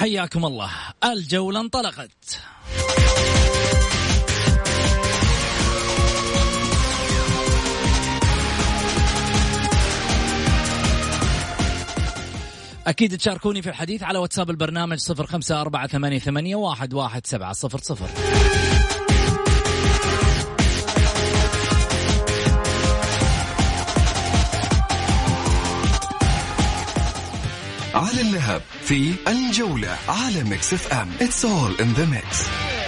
حياكم الله. الجولة انطلقت. أكيد تشاركوني في الحديث على واتساب البرنامج صفر خمسة أربعة ثمانية, ثمانية واحد, واحد سبعة صفر صفر. على الذهب في الجولة على ميكس اف ام. It's all in the mix.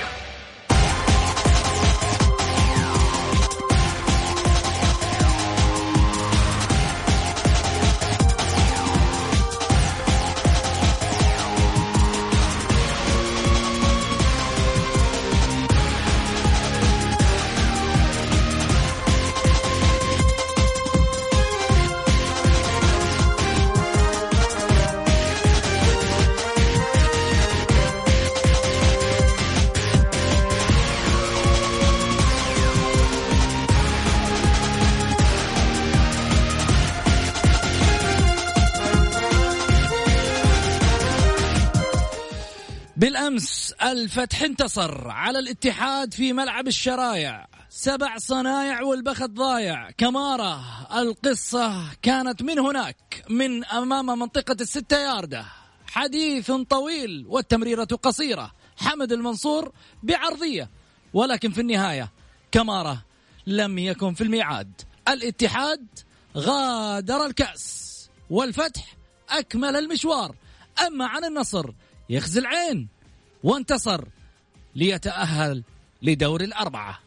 بالامس الفتح انتصر على الاتحاد في ملعب الشرايع. سبع صنايع والبخت ضايع. كمارة القصة كانت من هناك من أمام منطقة الستة ياردة. حديث طويل والتمريرة قصيرة. حمد المنصور بعرضية. ولكن في النهاية كمارة لم يكن في الميعاد. الاتحاد غادر الكأس. والفتح أكمل المشوار. أما عن النصر يخزي العين. وانتصر ليتأهل لدور الأربعة.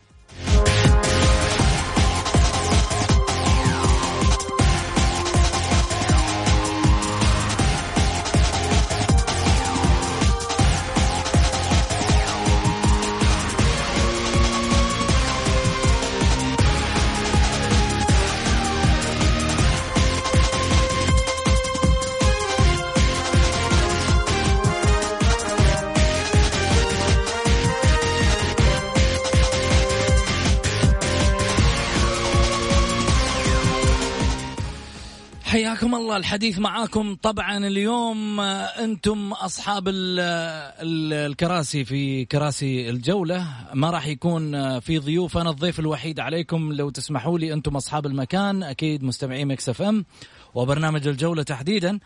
حياكم الله. الحديث معاكم طبعا اليوم آه، أنتم أصحاب ال ال الكراسي في كراسي الجولة. ما راح يكون آه، في ضيوف. أنا الضيف الوحيد عليكم. لو تسمحوا لي أنتم أصحاب المكان. أكيد مستمعين مكس أف أم وبرنامج الجولة تحديدا.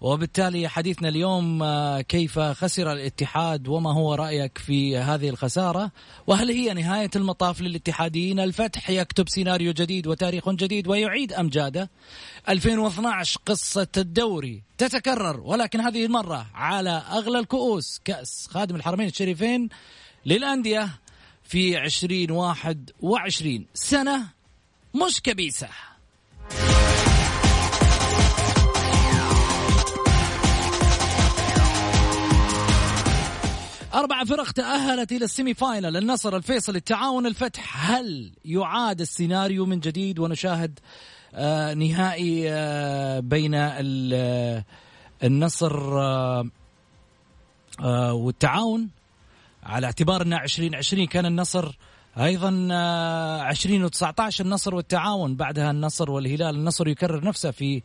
وبالتالي حديثنا اليوم آه، كيف خسر الاتحاد وما هو رأيك في هذه الخسارة؟ وهل هي نهاية المطاف للاتحاديين؟ الفتح يكتب سيناريو جديد وتاريخ جديد ويعيد أمجاده. 2012 قصة الدوري تتكرر ولكن هذه المرة على أغلى الكؤوس. كأس خادم الحرمين الشريفين للأندية في 2021 سنة مش كبيسة. أربع فرق تأهلت إلى السيمي فاينل النصر الفيصل التعاون الفتح. هل يعاد السيناريو من جديد ونشاهد آه نهائي آه بين آه، النصر والتعاون؟ على اعتبار أن 2020 كان النصر أيضا 2019 آه، النصر والتعاون. بعدها النصر والهلال النصر يكرر نفسه في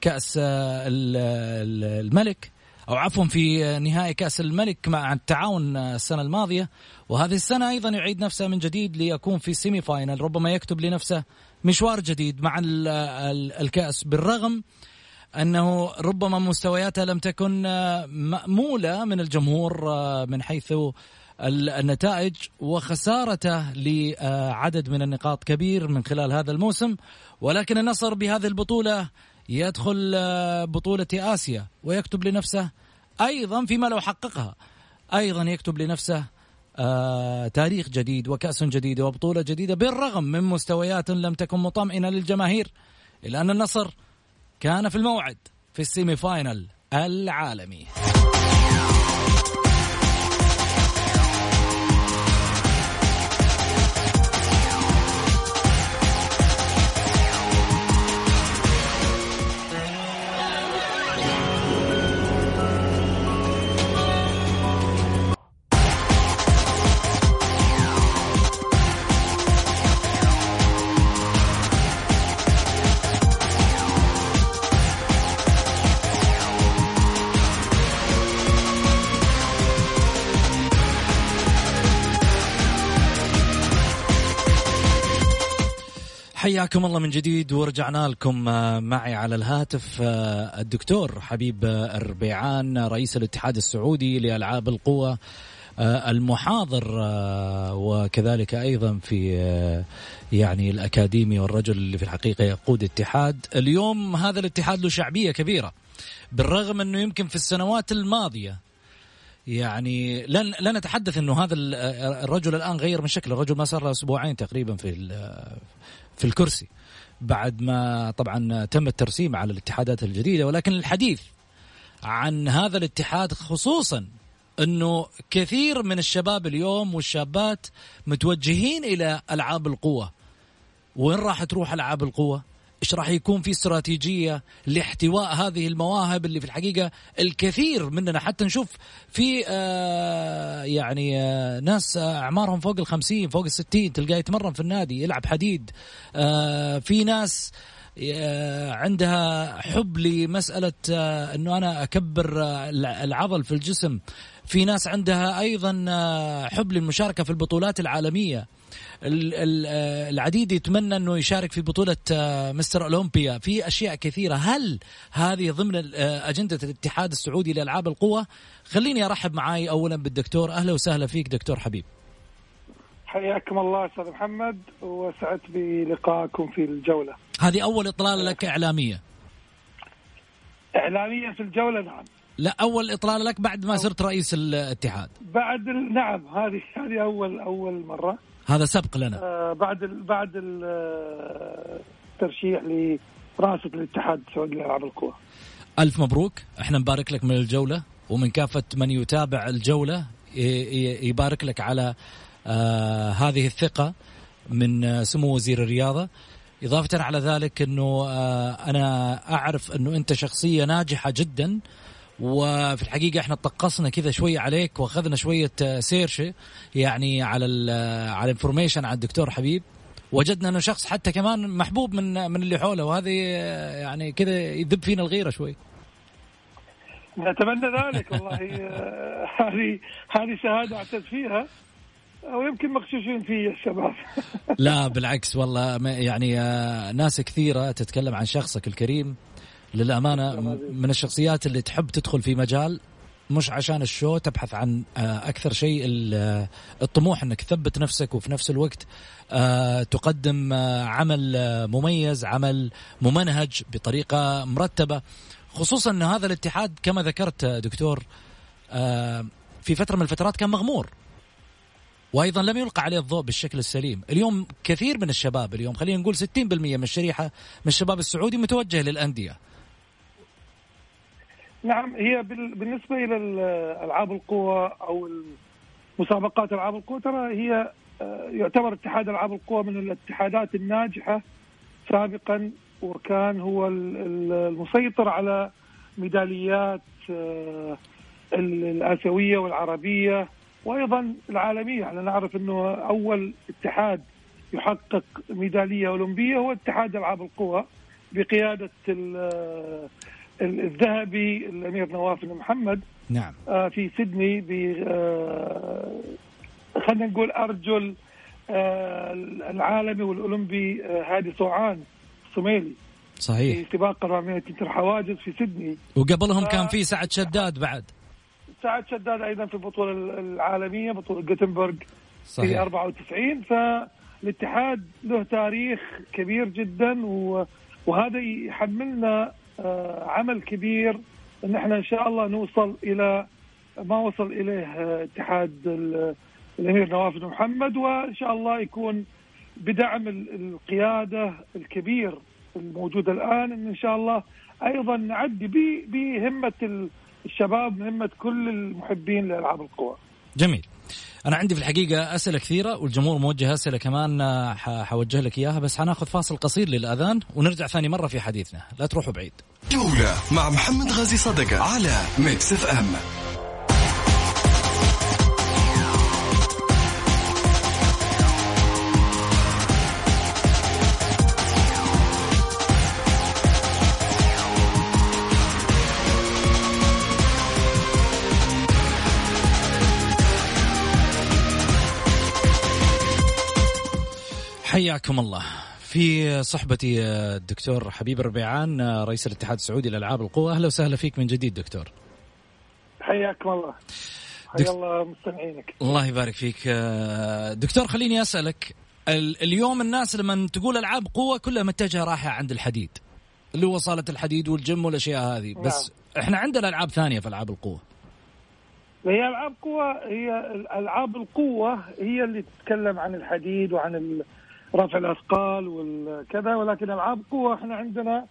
كأس الملك. أو عفوا في نهائي كأس الملك مع التعاون السنة الماضية. وهذه السنة أيضا يعيد نفسه من جديد ليكون في سيمي فاينل ربما يكتب لنفسه مشوار جديد مع الكأس. بالرغم أنه ربما مستوياته لم تكن مأمولة من الجمهور من حيث النتائج وخسارته لعدد من النقاط كبير من خلال هذا الموسم. ولكن النصر بهذه البطولة يدخل بطولة آسيا ويكتب لنفسه أيضا فيما لو حققها. أيضا يكتب لنفسه آه تاريخ جديد وكأس جديد وبطولة جديدة بالرغم من مستويات لم تكن مطمئنة للجماهير إلا أن النصر كان في الموعد في السيمي فاينل العالمي. حياكم الله من جديد ورجعنا لكم آه، معي على الهاتف آه، الدكتور حبيب الربيعان رئيس الاتحاد السعودي لألعاب القوى آه، المحاضر وكذلك أيضا في يعني الأكاديمي والرجل اللي في الحقيقة يقود اتحاد. اليوم هذا الاتحاد له شعبية كبيرة بالرغم أنه يمكن في السنوات الماضية يعني لن لن نتحدث أنه هذا الرجل الآن غير من شكل الرجل ما صار له أسبوعين تقريبا في في الكرسي. بعد ما طبعا تم الترسيم على الاتحادات الجديدة ولكن الحديث عن هذا الاتحاد خصوصا إنه كثير من الشباب اليوم والشابات متوجهين إلى ألعاب القوة. وين راح تروح ألعاب القوة؟ إيش راح يكون في استراتيجية لاحتواء هذه المواهب اللي في الحقيقة الكثير مننا. حتى نشوف في آه يعني آه ناس آه أعمارهم فوق ال50 فوق ال60 تلقاه يتمرن في النادي يلعب حديد. آه في ناس عندها حب لمسألة آه، أنه أنا أكبر آه، العضل في الجسم. في ناس عندها أيضا حب للمشاركة في البطولات العالمية. العديد يتمنى إنه يشارك في بطولة آه، مستر أولمبيا. في أشياء كثيرة. هل هذه ضمن آه، أجندة الاتحاد السعودي لألعاب القوة؟ خليني أرحب معاي اولا بالدكتور. أهلا وسهلا فيك دكتور حبيب. حياكم الله أستاذ محمد وسعدت بلقائكم في الجولة. هذه أول إطلالة لك إعلامية. إعلامية في الجولة نعم. لا أول إطلالة لك بعد ما صرت رئيس الاتحاد. بعد نعم هذه هذه اول أول مرة. هذا سبق لنا. آه بعد ال بعد الترشيح لرئاسه الاتحاد السعودي لالعاب القوى ألف مبروك. إحنا نبارك لك من الجولة ومن كافة من يتابع الجولة يبارك لك على آه هذه الثقة من سمو وزير الرياضة. إضافة على ذلك أنه آه أنا أعرف أنه أنت شخصية ناجحة جدا وفي الحقيقة إحنا طقصنا كذا شوية عليك وأخذنا شوية آه، سيرشه يعني على آه، على انفورميشن عن الدكتور حبيب. وجدنا إنه شخص حتى كمان محبوب من من اللي حوله وهذه آه، يعني كذا يذب فينا الغيرة شوي. نتمنى ذلك والله هذه هذه شهادة اعتز فيها. ويمكن مغشوشين في الشباب لا بالعكس والله يعني ناس كثيرة تتكلم عن شخصك الكريم. للأمانة من الشخصيات اللي تحب تدخل في مجال مش عشان الشو تبحث عن آه، أكثر شيء الطموح إنك تثبت نفسك وفي نفس الوقت آه، تقدم آه، عمل مميز عمل ممنهج بطريقة مرتبة. خصوصا إن هذا الاتحاد كما ذكرت دكتور في فترة من الفترات كان مغمور. وأيضا لم يلقى عليه الضوء بالشكل السليم، اليوم كثير من الشباب اليوم خلينا نقول 60% من الشريحة من الشباب السعودي متوجه للأندية. نعم هي بالنسبة إلى ألعاب القوى أو مسابقات ألعاب القوى ترى هي آه، يعتبر اتحاد ألعاب القوى من الاتحادات الناجحة. سابقا وكان هو المسيطر على ميداليات آه، الآسيوية والعربية وأيضا العالمية إحنا نعرف أنه أول اتحاد يحقق ميدالية أولمبية هو اتحاد ألعاب القوى بقيادة الذهبي الأمير نواف بن محمد نعم. آه، في سيدني ب آه، خلينا نقول أرجل آه، العالمي والأولمبي هادي صوعان الصوميلي. صحيح. في سباق 400 متر حواجز في سيدني. وقبلهم كان في سعد شداد بعد. سعد شداد أيضا في البطولة العالمية بطولة جوتنبرغ في صحيح. 94 فالاتحاد له تاريخ كبير جدا وهذا يحملنا آه، عمل كبير. ان إحنا إن شاء الله نوصل إلى ما وصل إليه آه، اتحاد ال- الأمير نواف بن محمد وإن شاء الله يكون بدعم ال- القيادة الكبير الموجود الآن. إن شاء الله أيضا نعدي بهمة ال- الشباب مهمة كل المحبين لألعاب القوى. جميل. أنا عندي في الحقيقة أسئلة كثيرة والجمهور موجه أسئلة كمان آه، ح- حوجه لك إياها بس حناخذ فاصل قصير للأذان ونرجع ثاني مرة في حديثنا. لا تروحوا بعيد. جولة مع محمد غازي صدقة على ميكس إف إم. حياكم الله. في صحبتي الدكتور حبيب الربيعان رئيس الاتحاد السعودي لالعاب القوى. أهلا وسهلا فيك من جديد دكتور. حياكم الله. دك- حيا الله مستمعينك. الله يبارك فيك. دكتور خليني أسألك ال- اليوم الناس لما تقول ألعاب قوه كلها متجهة رايحة عند الحديد. اللي هو صالة الحديد والجيم والأشياء هذه. بس إحنا عندنا ألعاب ثانية في ألعاب القوه هي ألعاب قوة هي ألعاب القوة هي اللي تتكلم عن الحديد وعن ال- رفع الأثقال والكذا ولكن ألعاب قوة إحنا عندنا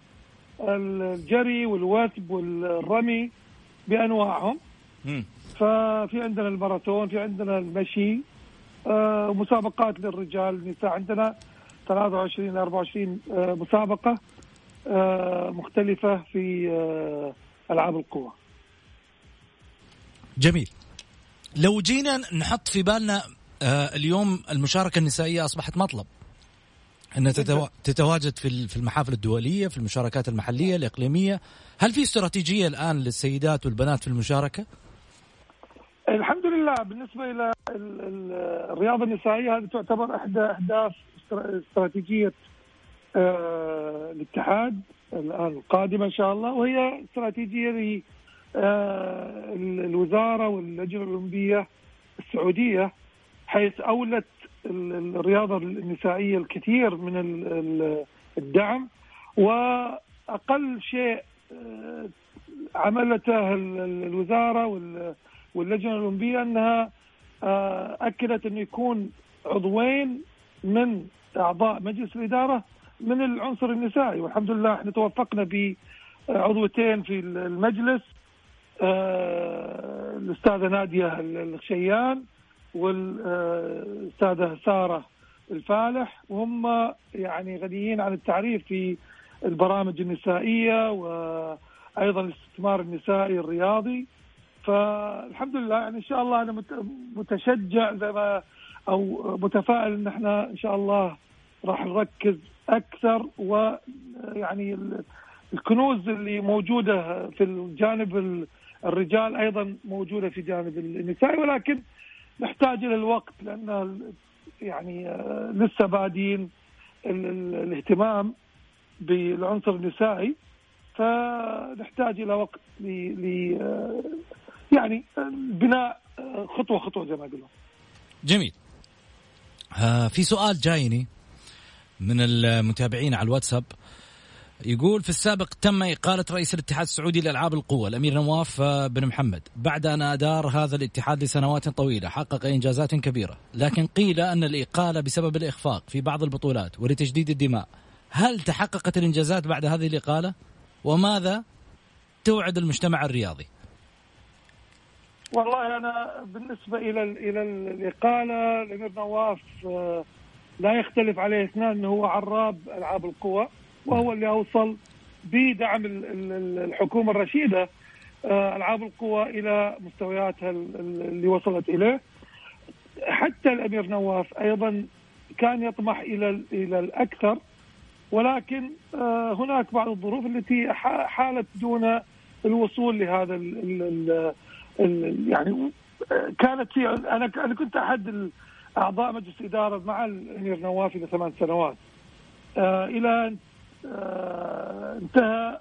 الجري والوثب والرمي بأنواعهم. ففي عندنا الماراثون في عندنا المشي آه، مسابقات للرجال النساء. عندنا 23 ل 24 آه، مسابقة آه، مختلفة في ألعاب القوة. جميل. لو جينا نحط في بالنا اليوم المشاركة النسائية أصبحت مطلب. انها تتوا- تتواجد في ال- في المحافل الدولية في المشاركات المحلية الإقليمية. هل في استراتيجية الآن للسيدات والبنات في المشاركة؟ الحمد لله. بالنسبة إلى ال- ال- الرياضة النسائية هذه تعتبر إحدى أهداف استر- استراتيجية آه، الاتحاد الآن القادمه إن شاء الله. وهي استراتيجية ل آه، ال- الوزارة واللجنة الأولمبية السعودية حيث أولت ال- الرياضة النسائية الكثير من ال- ال- الدعم وأقل شيء آه، عملته ال- ال- الوزارة وال واللجنة الأولمبية أنها آه، أكدت انه يكون عضوين من أعضاء مجلس الإدارة من العنصر النسائي. والحمد لله إحنا توفقنا بعضوتين في المجلس آه، الأستاذة نادية الخشيان والأستاذة سارة الفالح وهم يعني غنيين عن التعريف في البرامج النسائية وأيضا الاستثمار النسائي الرياضي. فالحمد لله يعني إن شاء الله مت- متشجع زي ما أو متفائل إن إحنا إن شاء الله راح نركز أكثر ويعني ال- الكنوز اللي موجودة في الجانب ال- الرجال أيضا موجودة في جانب النساء ولكن نحتاج إلى الوقت لأن يعني آه، لسه بادين ال- ال- الاهتمام بالعنصر النسائي فنحتاج إلى وقت ل آه، يعني بناء آه، خطوة خطوة زي ما قلنا جميل. في سؤال جايني من المتابعين على الواتساب. يقول في السابق تم إقالة رئيس الاتحاد السعودي لألعاب القوة الأمير نواف آه، بن محمد. بعد أن أدار هذا الاتحاد لسنوات طويلة حقق إنجازات كبيرة. لكن قيل أن الإقالة بسبب الإخفاق في بعض البطولات ولتجديد الدماء. هل تحققت الإنجازات بعد هذه الإقالة؟ وماذا توعد المجتمع الرياضي؟ والله أنا بالنسبة إلى ال- إلى ال- الإقالة الأمير نواف آه، لا يختلف عليه اثنان إنه هو عراب ألعاب القوى وهو اللي أوصل بدعم ال- ال- ال- الحكومة الرشيدة آه، ألعاب القوى إلى مستوياتها ال- ال- اللي وصلت إليه. حتى الأمير نواف أيضا كان يطمح إلى ال- إلى الأكثر ولكن آه، هناك بعض الظروف التي حالت دون الوصول لهذا ال يعني كانت في أنا أنا كنت أحد اعضاء مجلس إدارة مع الأمير نواف إلى ثمان سنوات. آه، إلى آه، انتهى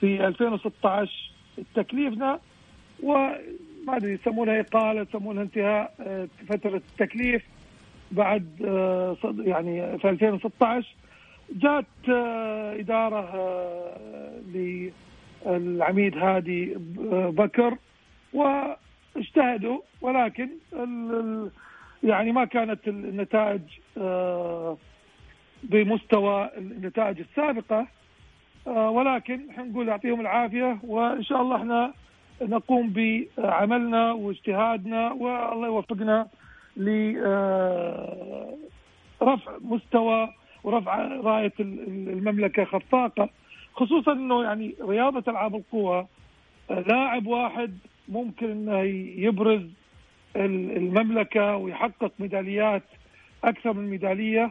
في 2016 تكليفنا وما ادري يسمونها إقالة يسمونها انتهاء فترة التكليف بعد يعني في 2016 جاءت آه، آه، للعميد هادي بكر واجتهدوا ولكن يعني ما كانت النتائج آه، بمستوى النتائج السابقة. ولكن نقول يعطيهم العافية وإن شاء الله إحنا نقوم بعملنا واجتهادنا والله يوفقنا لرفع مستوى ورفع راية المملكة خفاقة. خصوصا إنه يعني رياضة ألعاب القوى لاعب واحد ممكن إنه يبرز المملكة ويحقق ميداليات أكثر من ميدالية.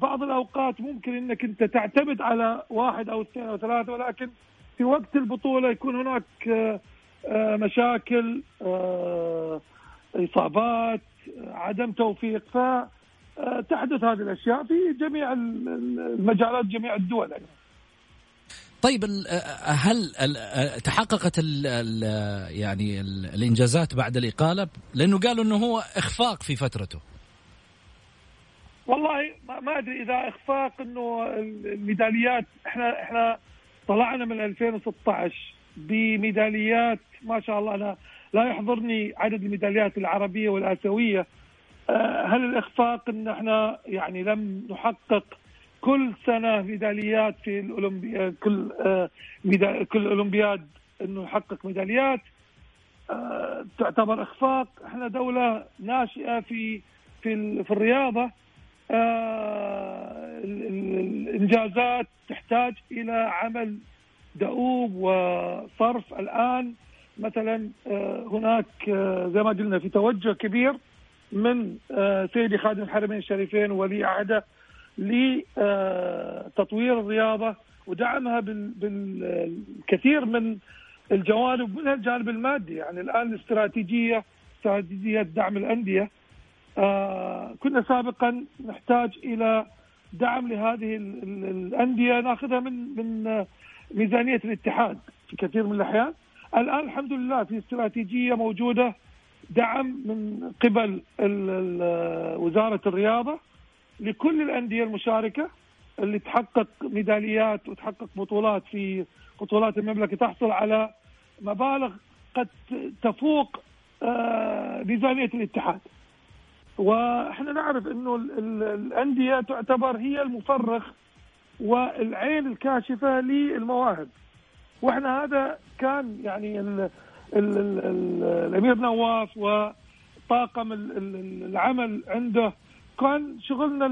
وبعض الأوقات ممكن إنك أنت تعتمد على واحد أو اثنين أو ثلاثة ولكن في وقت البطولة يكون هناك آه، مشاكل آه، إصابات عدم توفيق ف تحدث هذه الأشياء في جميع المجالات جميع الدول يعني. طيب هل تحققت ال ال يعني ال الإنجازات بعد الإقالة؟ لأنه قالوا إنه هو إخفاق في فترته. والله ما أدري إذا إخفاق إنه الميداليات إحنا إحنا طلعنا من 2016 بميداليات ما شاء الله. أنا لا يحضرني عدد الميداليات العربية والآسيوية. آه، هل الإخفاق إن إحنا يعني لم نحقق كل سنة ميداليات في الاولمبياد كل آه، كل أولمبياد إنه نحقق ميداليات؟ آه، تعتبر إخفاق. إحنا دولة ناشئة في في في الرياضة. الإنجازات تحتاج إلى عمل دؤوب وصرف. الآن مثلا هناك زي ما قلنا في توجه كبير من آه، سيدي خادم الحرمين الشريفين وولي عهده لتطوير الرياضة ودعمها بالكثير من الجوانب منها الجانب المادي. يعني الآن الاستراتيجية استراتيجية دعم الأندية آه، كنا سابقا نحتاج إلى دعم لهذه الأندية ناخذها من من ميزانية الاتحاد في كثير من الأحيان الآن الحمد لله في استراتيجية موجودة دعم من قبل وزارة الرياضة لكل الأندية المشاركة اللي تحقق ميداليات وتحقق بطولات في بطولات المملكة تحصل على مبالغ قد تفوق آه، ميزانية الاتحاد. وإحنا نعرف إنه الأندية تعتبر هي المفرخ والعين الكاشفة للمواهب. وإحنا هذا كان يعني الأمير نواف وطاقم العمل عنده كان شغلنا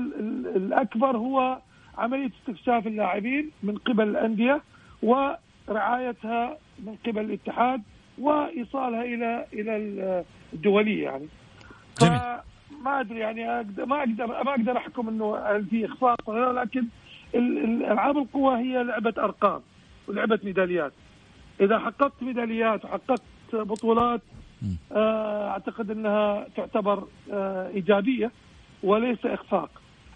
الأكبر هو عملية استكشاف اللاعبين من قبل الأندية ورعايتها من قبل الاتحاد وإيصالها إلى إلى الدولية يعني جميل. ما أدري يعني أقدر ما أقدر ما أقدر أحكم إنه هل في إخفاق ولا لكن ألعاب القوى هي لعبة أرقام ولعبة ميداليات. إذا حققت ميداليات وحققت بطولات آه، أعتقد إنها تعتبر آه، إيجابية وليس إخفاق.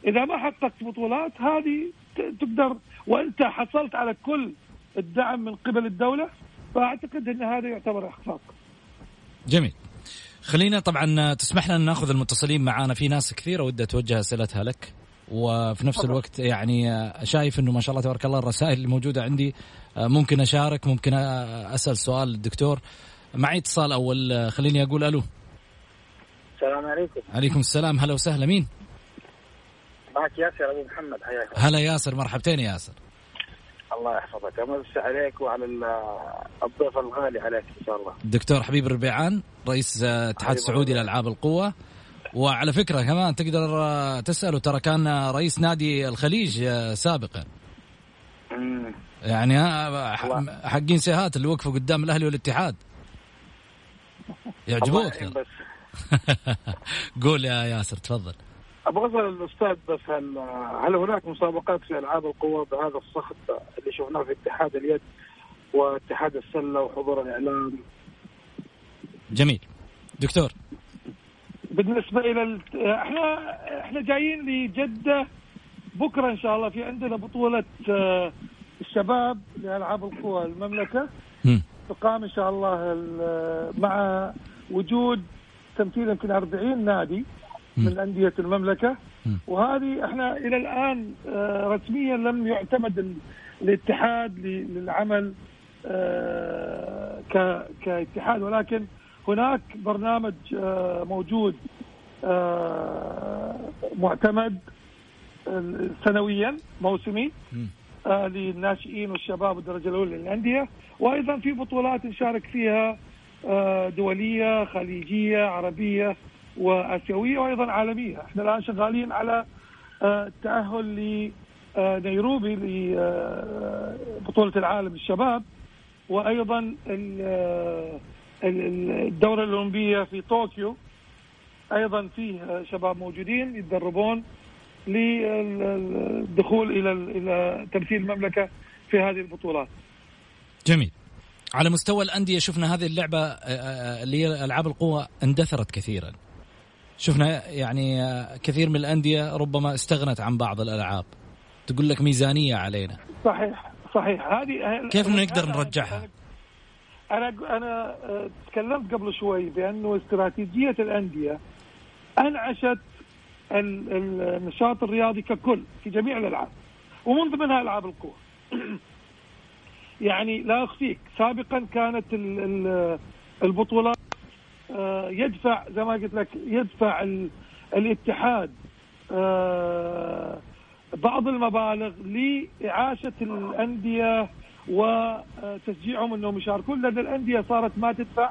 إذا ما حققت بطولات هذه تقدر وأنت حصلت على كل الدعم من قبل الدولة فأعتقد إن هذا يعتبر إخفاق. جميل. خلينا طبعا تسمح لنا ناخذ المتصلين معانا. في ناس كثيرة ودها توجه أسئلتها لك. وفي نفس الوقت يعني شايف إنه ما شاء الله تبارك الله الرسائل اللي موجوده عندي. ممكن أشارك ممكن أسأل سؤال للدكتور معي اتصال أول. خليني أقول ألو. السلام عليكم. عليكم السلام. هلا وسهلا. مين؟ معك ياسر أبو محمد. حياك هلا ياسر. مرحبتين يا ياسر. الله يحفظك. امس عليك وعلى الضيف الغالي عليك إن شاء الله. الدكتور حبيب الربيعان رئيس الاتحاد السعودي لألعاب القوة. وعلى فكرة كمان تقدر تساله ترى كان رئيس نادي الخليج سابقا. يعني حقين سيهات اللي وقفوا قدام الأهلي والاتحاد. يعجبوك. بس. قول يا ياسر تفضل. أبغى اسال الأستاذ بس هل هل هناك مسابقات في ألعاب القوى بهذا الصخب اللي شفناه في اتحاد اليد واتحاد السلة وحضور الإعلام؟ جميل. دكتور. بالنسبة إلى ال... إحنا إحنا جايين لجدة بكرة إن شاء الله في عندنا بطولة آه، الشباب لألعاب القوى المملكة. مم. تقام إن شاء الله ال- مع وجود تمثيل يمكن 40 نادي. من أندية المملكة. مم. وهذه إحنا إلى الآن آه، رسميا لم يعتمد ال- الاتحاد للعمل آه، كاتحاد. ولكن هناك برنامج آه، موجود معتمد سنويا موسمي للناشئين والشباب والدرجة الأولى للأندية. وأيضا في بطولات نشارك فيها دولية خليجية عربية. وأسيوية وأيضا عالمية. إحنا الآن شغالين على آه، التاهل لنيروبي لبطوله العالم للشباب وأيضا ال- آه، ال- الدورة الأولمبية في طوكيو. أيضا فيه شباب موجودين يتدربون للدخول إلى إلى تمثيل المملكة في هذه البطولات. جميل. على مستوى الأندية شفنا هذه اللعبة آه، آه، اللي هي ألعاب القوى اندثرت كثيرا. شفنا يعني كثير من الأندية ربما استغنت عن بعض الألعاب. تقول لك ميزانية علينا. صحيح صحيح. هذه كيف نقدر نرجعها؟ أنا أنا آه، تكلمت قبل شوي بأنه استراتيجية الأندية أنعشت ال- ال- النشاط الرياضي ككل في جميع الألعاب ومن ضمنها ألعاب القوى يعني لا أخفيك سابقا كانت ال- ال- البطولات يدفع زي ما قلت لك يدفع ال- الاتحاد آه، بعض المبالغ لإعاشة الأندية وتشجيعهم أنهم يشاركون لأن الأندية صارت ما تدفع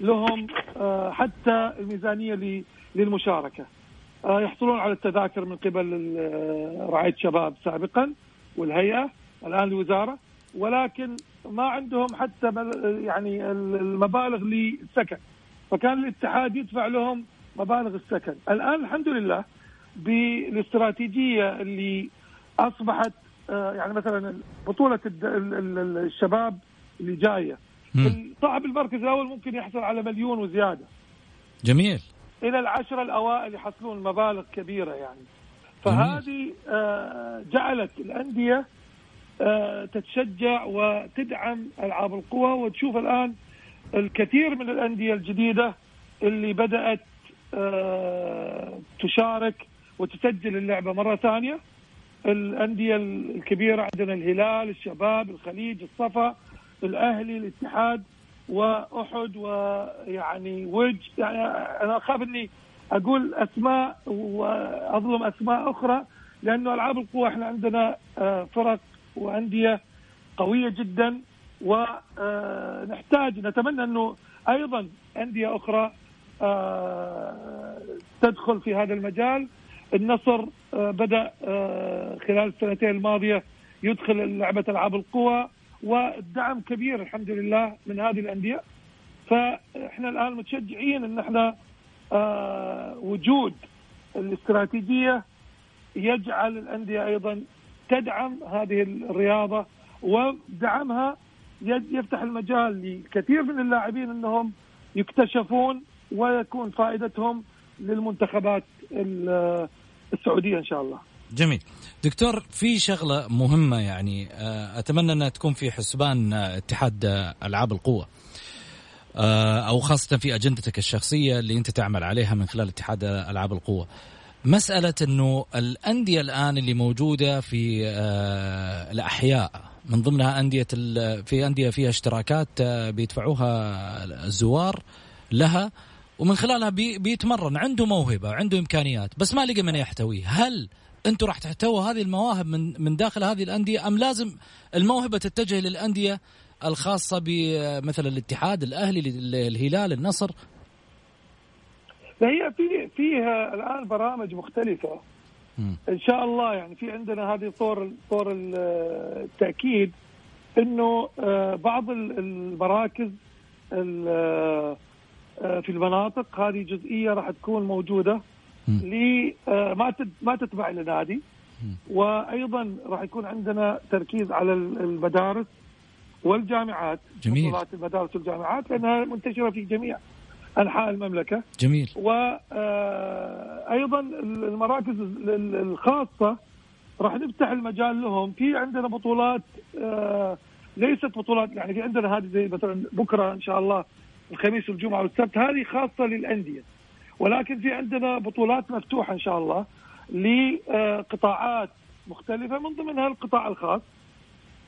لهم آه، حتى الميزانية للمشاركة. آه، يحصلون على التذاكر من قبل رعاية شباب سابقا والهيئة الآن الوزارة ولكن ما عندهم حتى يعني المبالغ للسكن. فكان الاتحاد يدفع لهم مبالغ السكن. الآن الحمد لله بالاستراتيجية اللي أصبحت آه، يعني مثلا بطولة الشباب اللي جاية. صاحب المركز الأول ممكن يحصل على مليون وزيادة. جميل. إلى العشرة الأوائل يحصلون مبالغ كبيرة يعني. فهذه آه، جعلت الأندية آه، تتشجع وتدعم ألعاب القوى وتشوف الآن الكثير من الأندية الجديدة اللي بدأت آه، تشارك وتسجل اللعبة مرة ثانية. الأندية الكبيرة عندنا الهلال الشباب الخليج الصفا الأهلي الاتحاد وأحد ويعني وج يعني أنا أخاف إني أقول أسماء وأظلم أسماء أخرى لأنه ألعاب القوى إحنا عندنا آه، فرق وأندية قوية جدا. ونحتاج نتمنى أنه أيضا أندية أخرى آه، تدخل في هذا المجال. النصر آه، بدأ آه، خلال السنتين الماضية يدخل لعبة ألعاب القوى والدعم كبير الحمد لله من هذه الأندية. فإحنا الآن متشجعين أن إحنا وجود الاستراتيجية يجعل الأندية أيضا تدعم هذه الرياضة ودعمها يفتح المجال لكثير من اللاعبين انهم يكتشفون ويكون فائدتهم للمنتخبات ال- السعودية إن شاء الله. جميل. دكتور في شغلة مهمة يعني آه، أتمنى أنها تكون في حسبان آه، اتحاد آه، ألعاب القوة. آه، أو خاصة في أجندتك الشخصية اللي أنت تعمل عليها من خلال اتحاد ألعاب القوة. مسألة أنه الأندية الآن اللي موجودة في الأحياء من ضمنها ال- في أندية فيها اشتراكات آه، بيدفعوها الزوار لها ومن خلالها بي بيتمرن. عنده موهبة عنده إمكانيات بس ما لقى من يحتويه. هل أنتم راح تحتووا هذه المواهب من من داخل هذه الأندية أم لازم الموهبة تتجه للأندية الخاصة بمثل الاتحاد الأهلي الهلال النصر؟ فهي في فيها الآن برامج مختلفة. إن شاء الله يعني في عندنا هذه طور طور ال- التأكيد إنه آه، بعض ال- المراكز ال- آه، في المناطق هذه جزئية راح تكون موجودة ل ما ما تتبع لنادي وأيضا راح يكون عندنا تركيز على المدارس والجامعات جميل. المدارس والجامعات لأنها منتشرة في جميع أنحاء المملكة. جميل. وأيضا المراكز الخاصة راح نفتح المجال لهم. في عندنا بطولات آه، ليست بطولات يعني في عندنا هذه زي مثلا بكرة إن شاء الله الخميس والجمعة والسبت هذه خاصة للأندية. ولكن في عندنا بطولات مفتوحة إن شاء الله لقطاعات مختلفة من ضمنها القطاع الخاص.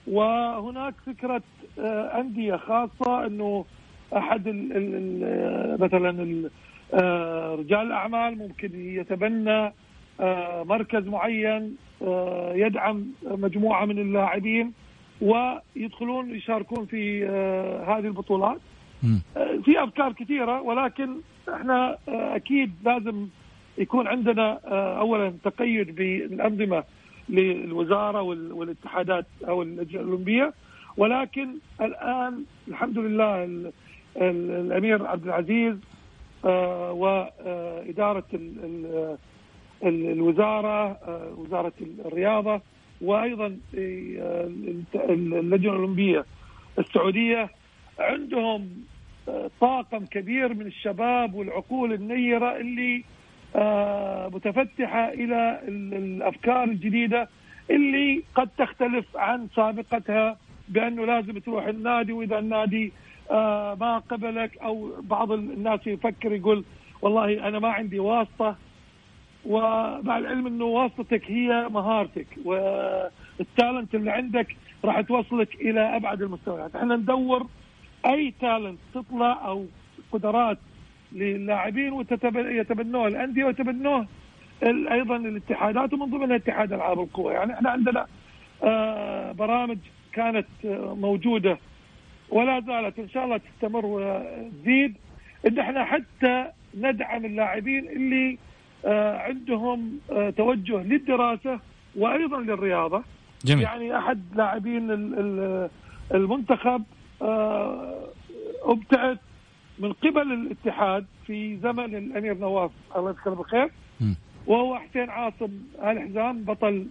وهناك فكرة آه، أندية خاصة إنه أحد ال ال مثلا آه، رجال الأعمال ممكن يتبنى آه، مركز معين يدعم مجموعة من اللاعبين ويدخلون يشاركون في هذه البطولات. في أفكار كثيرة ولكن إحنا أكيد لازم يكون عندنا اولا تقيد بالأنظمة للوزارة والاتحادات أو اللجنه الاولمبيه ولكن الآن الحمد لله الأمير عبد العزيز آه، وإدارة الوزارة آه، وزارة الرياضة وأيضا آه، اللجنة الأولمبية السعودية. عندهم طاقم كبير من الشباب والعقول النيرة اللي آه، متفتحة إلى الأفكار الجديدة اللي قد تختلف عن سابقتها بأنه لازم تروح النادي وإذا النادي آه، ما قبلك أو بعض الناس يفكر يقول والله أنا ما عندي واسطة. ومع العلم إنه واسطتك هي مهارتك والتالنت اللي عندك راح توصلك إلى أبعد المستويات، إحنا ندور أي تالنت تطلع أو قدرات للاعبين ويتبنوه الأندية ويتبنوه أيضا الاتحادات ومن ضمنها اتحاد ألعاب القوى يعني إحنا عندنا آه، برامج كانت آه، موجودة ولا زالت إن شاء الله تستمر وتزيد. إن إحنا حتى ندعم اللاعبين اللي آه، عندهم توجه للدراسة وأيضا للرياضة. جميل. يعني أحد لاعبين المنتخب ابتعث من قبل الاتحاد في زمن الأمير نواف. الله يذكره بالخير. وهو حسين عاصم ال حزام بطل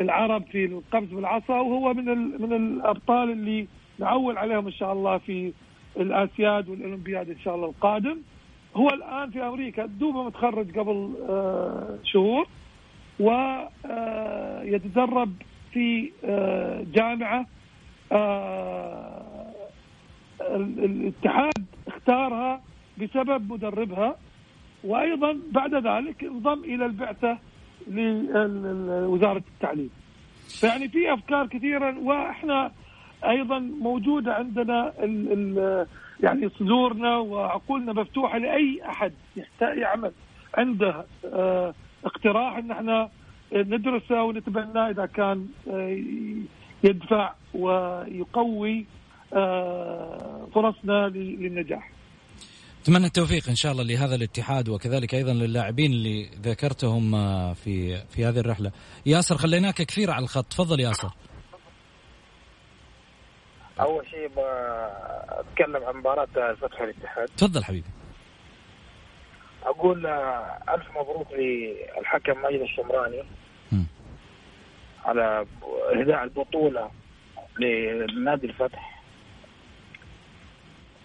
العرب في القفز بالعصا وهو من من الأبطال اللي نعول عليهم إن شاء الله في الأسياد والأولمبياد إن شاء الله القادم هو الآن في أمريكا دوبه متخرج قبل آه، شهور ويتدرب آه، في آه، جامعة الاتحاد اختارها بسبب مدربها وأيضا بعد ذلك انضم إلى البعثة لوزارة التعليم. فيعني في أفكار كثيره وإحنا أيضا موجوده عندنا ال ال يعني صدورنا وعقولنا مفتوحة لأي أحد يعمل عنده آه اقتراح إن إحنا ندرسه ونتبناه إذا كان آه يدفع ويقوي آه، فرصنا للنجاح أتمنى التوفيق إن شاء الله لهذا الاتحاد وكذلك أيضا للاعبين اللي ذكرتهم آه، في في هذه الرحلة. ياسر خليناك كثير على الخط، تفضل ياسر. أول شيء أتكلم عن مباراة فتح الاتحاد. تفضل حبيبي. أقول آه، ألف مبروك للحكم ماجد الشمراني م. على إهداء البطولة لنادي الفتح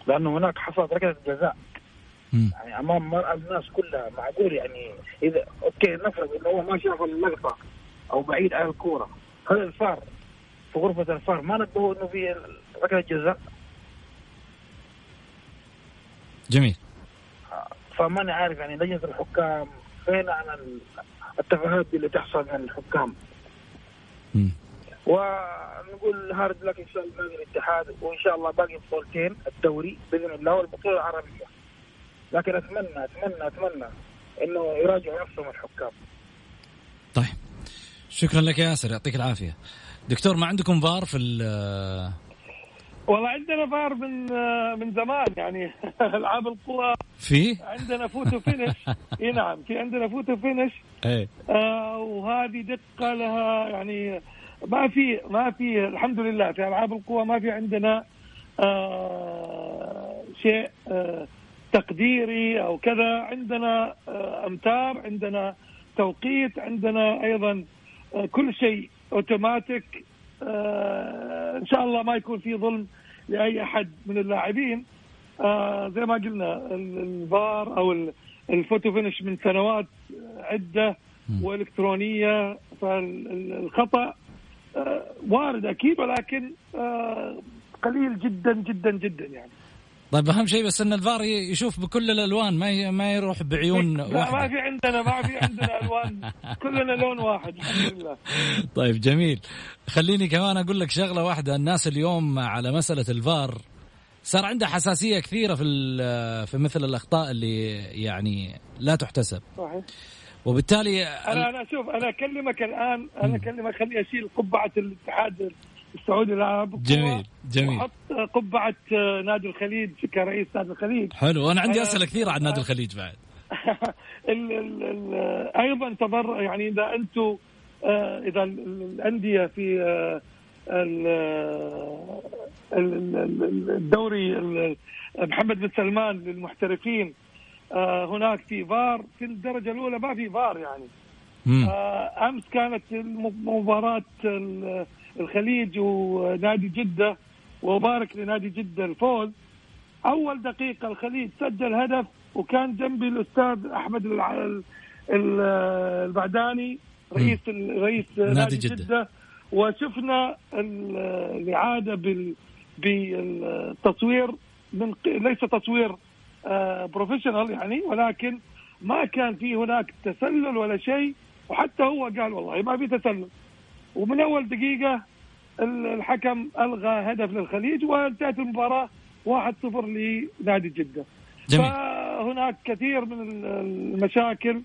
لأنه هناك حصلت ركلة جزاء يعني أمام الناس كلها معقول يعني إذا أوكي نفرض إنه هو ما شاف اللقطة أو بعيد عن الكورة هل الفار في غرفة الفار ما نبهوا إنه في ركله جزاء جميل. فماني عارف يعني لجنة الحكام فين عن التفاهات اللي تحصل من الحكام. ونقول هارد لك إن شاء الله باقي الاتحاد وإن شاء الله باقي بطولتين الدوري بإذن الله والبطولة العربية. لكن اتمنى اتمنى أتمنى إنه يراجعوا نفسهم الحكام. طيب. شكرا لك يا ياسر يعطيك العافية. دكتور ما عندكم فار في والله عندنا فار من من زمان يعني ألعاب القوى. في؟ عندنا photo finish إي نعم في عندنا photo finish إيه. آه وهذه دقة لها يعني ما في ما في الحمد لله في ألعاب القوى ما في عندنا آه شيء آه تقديري أو كذا. عندنا آه، أمتار عندنا توقيت عندنا أيضا آه، كل شيء اوتوماتيك آه، إن شاء الله ما يكون في ظلم لأي أحد من اللاعبين. زي ما قلنا الفار أو ال photo finish من سنوات عدة وإلكترونية فالخطا وارد أكيد ولكن قليل جدا جدا جدا يعني. طيب أهم شيء بس إن الفار يشوف بكل الألوان ما ما يروح بعيون لا واحدة. ما في عندنا ما في عندنا ألوان. كلنا لون واحد الحمد لله. طيب جميل. خليني كمان أقول لك شغلة واحدة. الناس اليوم على مسألة الفار صار عنده حساسية كثيرة في في مثل الأخطاء اللي يعني لا تحتسب. صحيح. وبالتالي أنا أنا شوف أنا أكلمك الآن أنا أكلمك خليني أشيل قبعة الاتحاد السعودي للالعاب جميل جميل. وحط قبعة نادي الخليج كرئيس نادي الخليج. حلو وأنا عندي أسئلة كثيرة عن نادي الخليج بعد. ال ال ال أيضا تضر يعني إذا أنتم آه، إذا الأندية في آه، الدوري محمد بن سلمان للمحترفين آه، هناك في فار في الدرجة الأولى ما في فار يعني. أمس كانت مباراة الخليج ونادي جدة وبارك لنادي جدة الفوز. أول دقيقة الخليج سجل هدف وكان جنبي الأستاذ أحمد البعداني رئيس رئيس نادي جدة, جدة. وشفنا الإعادة بالتصوير من ليس تصوير بروفيشنال آه، يعني ولكن ما كان في هناك تسلل ولا شيء وحتى هو قال والله ما في تسلل. ومن أول دقيقة الحكم ألغى هدف للخليج وانتهت المباراة 1-0 لنادي جدة. جميل. فهناك كثير من المشاكل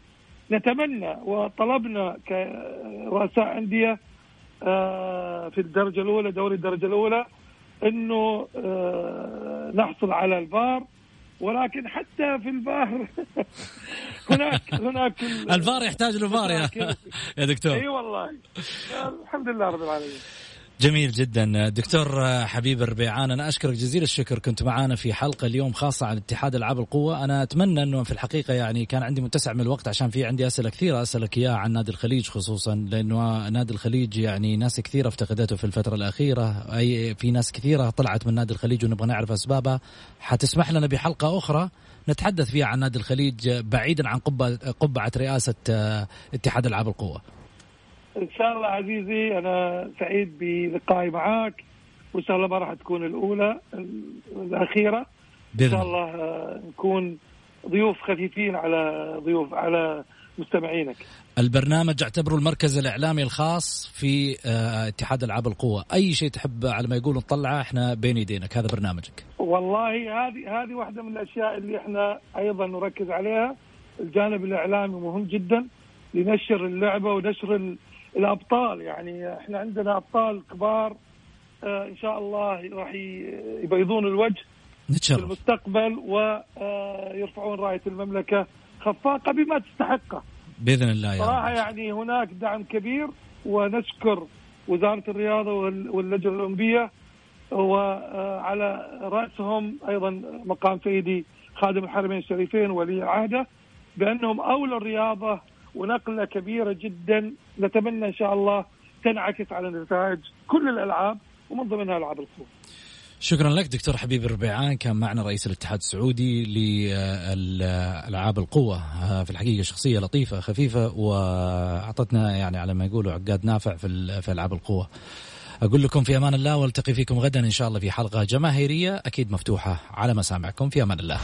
نتمنى وطلبنا كرؤساء أندية آه، في الدرجة الأولى دوري الدرجة الأولى إنه آه، نحصل على الفار ولكن حتى في الفار هناك هناك الفار يحتاج له فار يا دكتور. إي والله. الحمد لله رب العالمين. جميل جدا. دكتور حبيب الربيعان أنا أشكرك جزيل الشكر. كنت معنا في حلقة اليوم خاصة عن اتحاد ألعاب القوة. أنا أتمنى أنه في الحقيقة يعني كان عندي متسع من الوقت عشان في عندي أسئلة كثيرة أسألك إياها عن نادي الخليج خصوصا لأنه نادي الخليج يعني ناس كثيرة افتقدته في الفترة الأخيرة. أي في ناس كثيرة طلعت من نادي الخليج ونبغى نعرف أسبابها. حتسمح لنا بحلقة أخرى نتحدث فيها عن نادي الخليج بعيدا عن قبعه قبعة رئاسة اتحاد ألعاب القوة. إن شاء الله عزيزي أنا سعيد بلقائي معك وإن شاء الله ما راح تكون الأولى الأخيرة. إن شاء الله. آه، نكون ضيوف خفيفين على ضيوف على مستمعينك. البرنامج اعتبره المركز الإعلامي الخاص في آه، اتحاد ألعاب القوة. أي شيء تحب على ما يقولوا نطلعه إحنا بين يدينك. هذا برنامجك. والله هذه هذه واحدة من الأشياء اللي إحنا أيضا نركز عليها. الجانب الإعلامي مهم جدا لنشر اللعبة ونشر الأبطال يعني إحنا عندنا أبطال كبار آه إن شاء الله راح يبيضون الوجه نتشرف. في المستقبل ويرفعون راية المملكة خفاقة بما تستحقه بإذن الله يا صراحة يعني هناك دعم كبير ونشكر وزارة الرياضة واللجنة الأولمبية وعلى رأسهم أيضا مقام سيدي خادم الحرمين الشريفين ولي عهده بأنهم أولى الرياضة ونقلة كبيرة جدا نتمنى إن شاء الله تنعكس على نتائج كل الألعاب ومن ضمنها ألعاب القوه. شكرا لك دكتور حبيب الربيعان كان معنا رئيس الاتحاد السعودي لالعاب القوة في الحقيقة شخصية لطيفة خفيفة وأعطتنا يعني على ما يقولوا عقاد نافع في في ألعاب القوة. أقول لكم في أمان الله والتقي فيكم غدا إن شاء الله في حلقة جماهيرية أكيد مفتوحة على مسامعكم في أمان الله.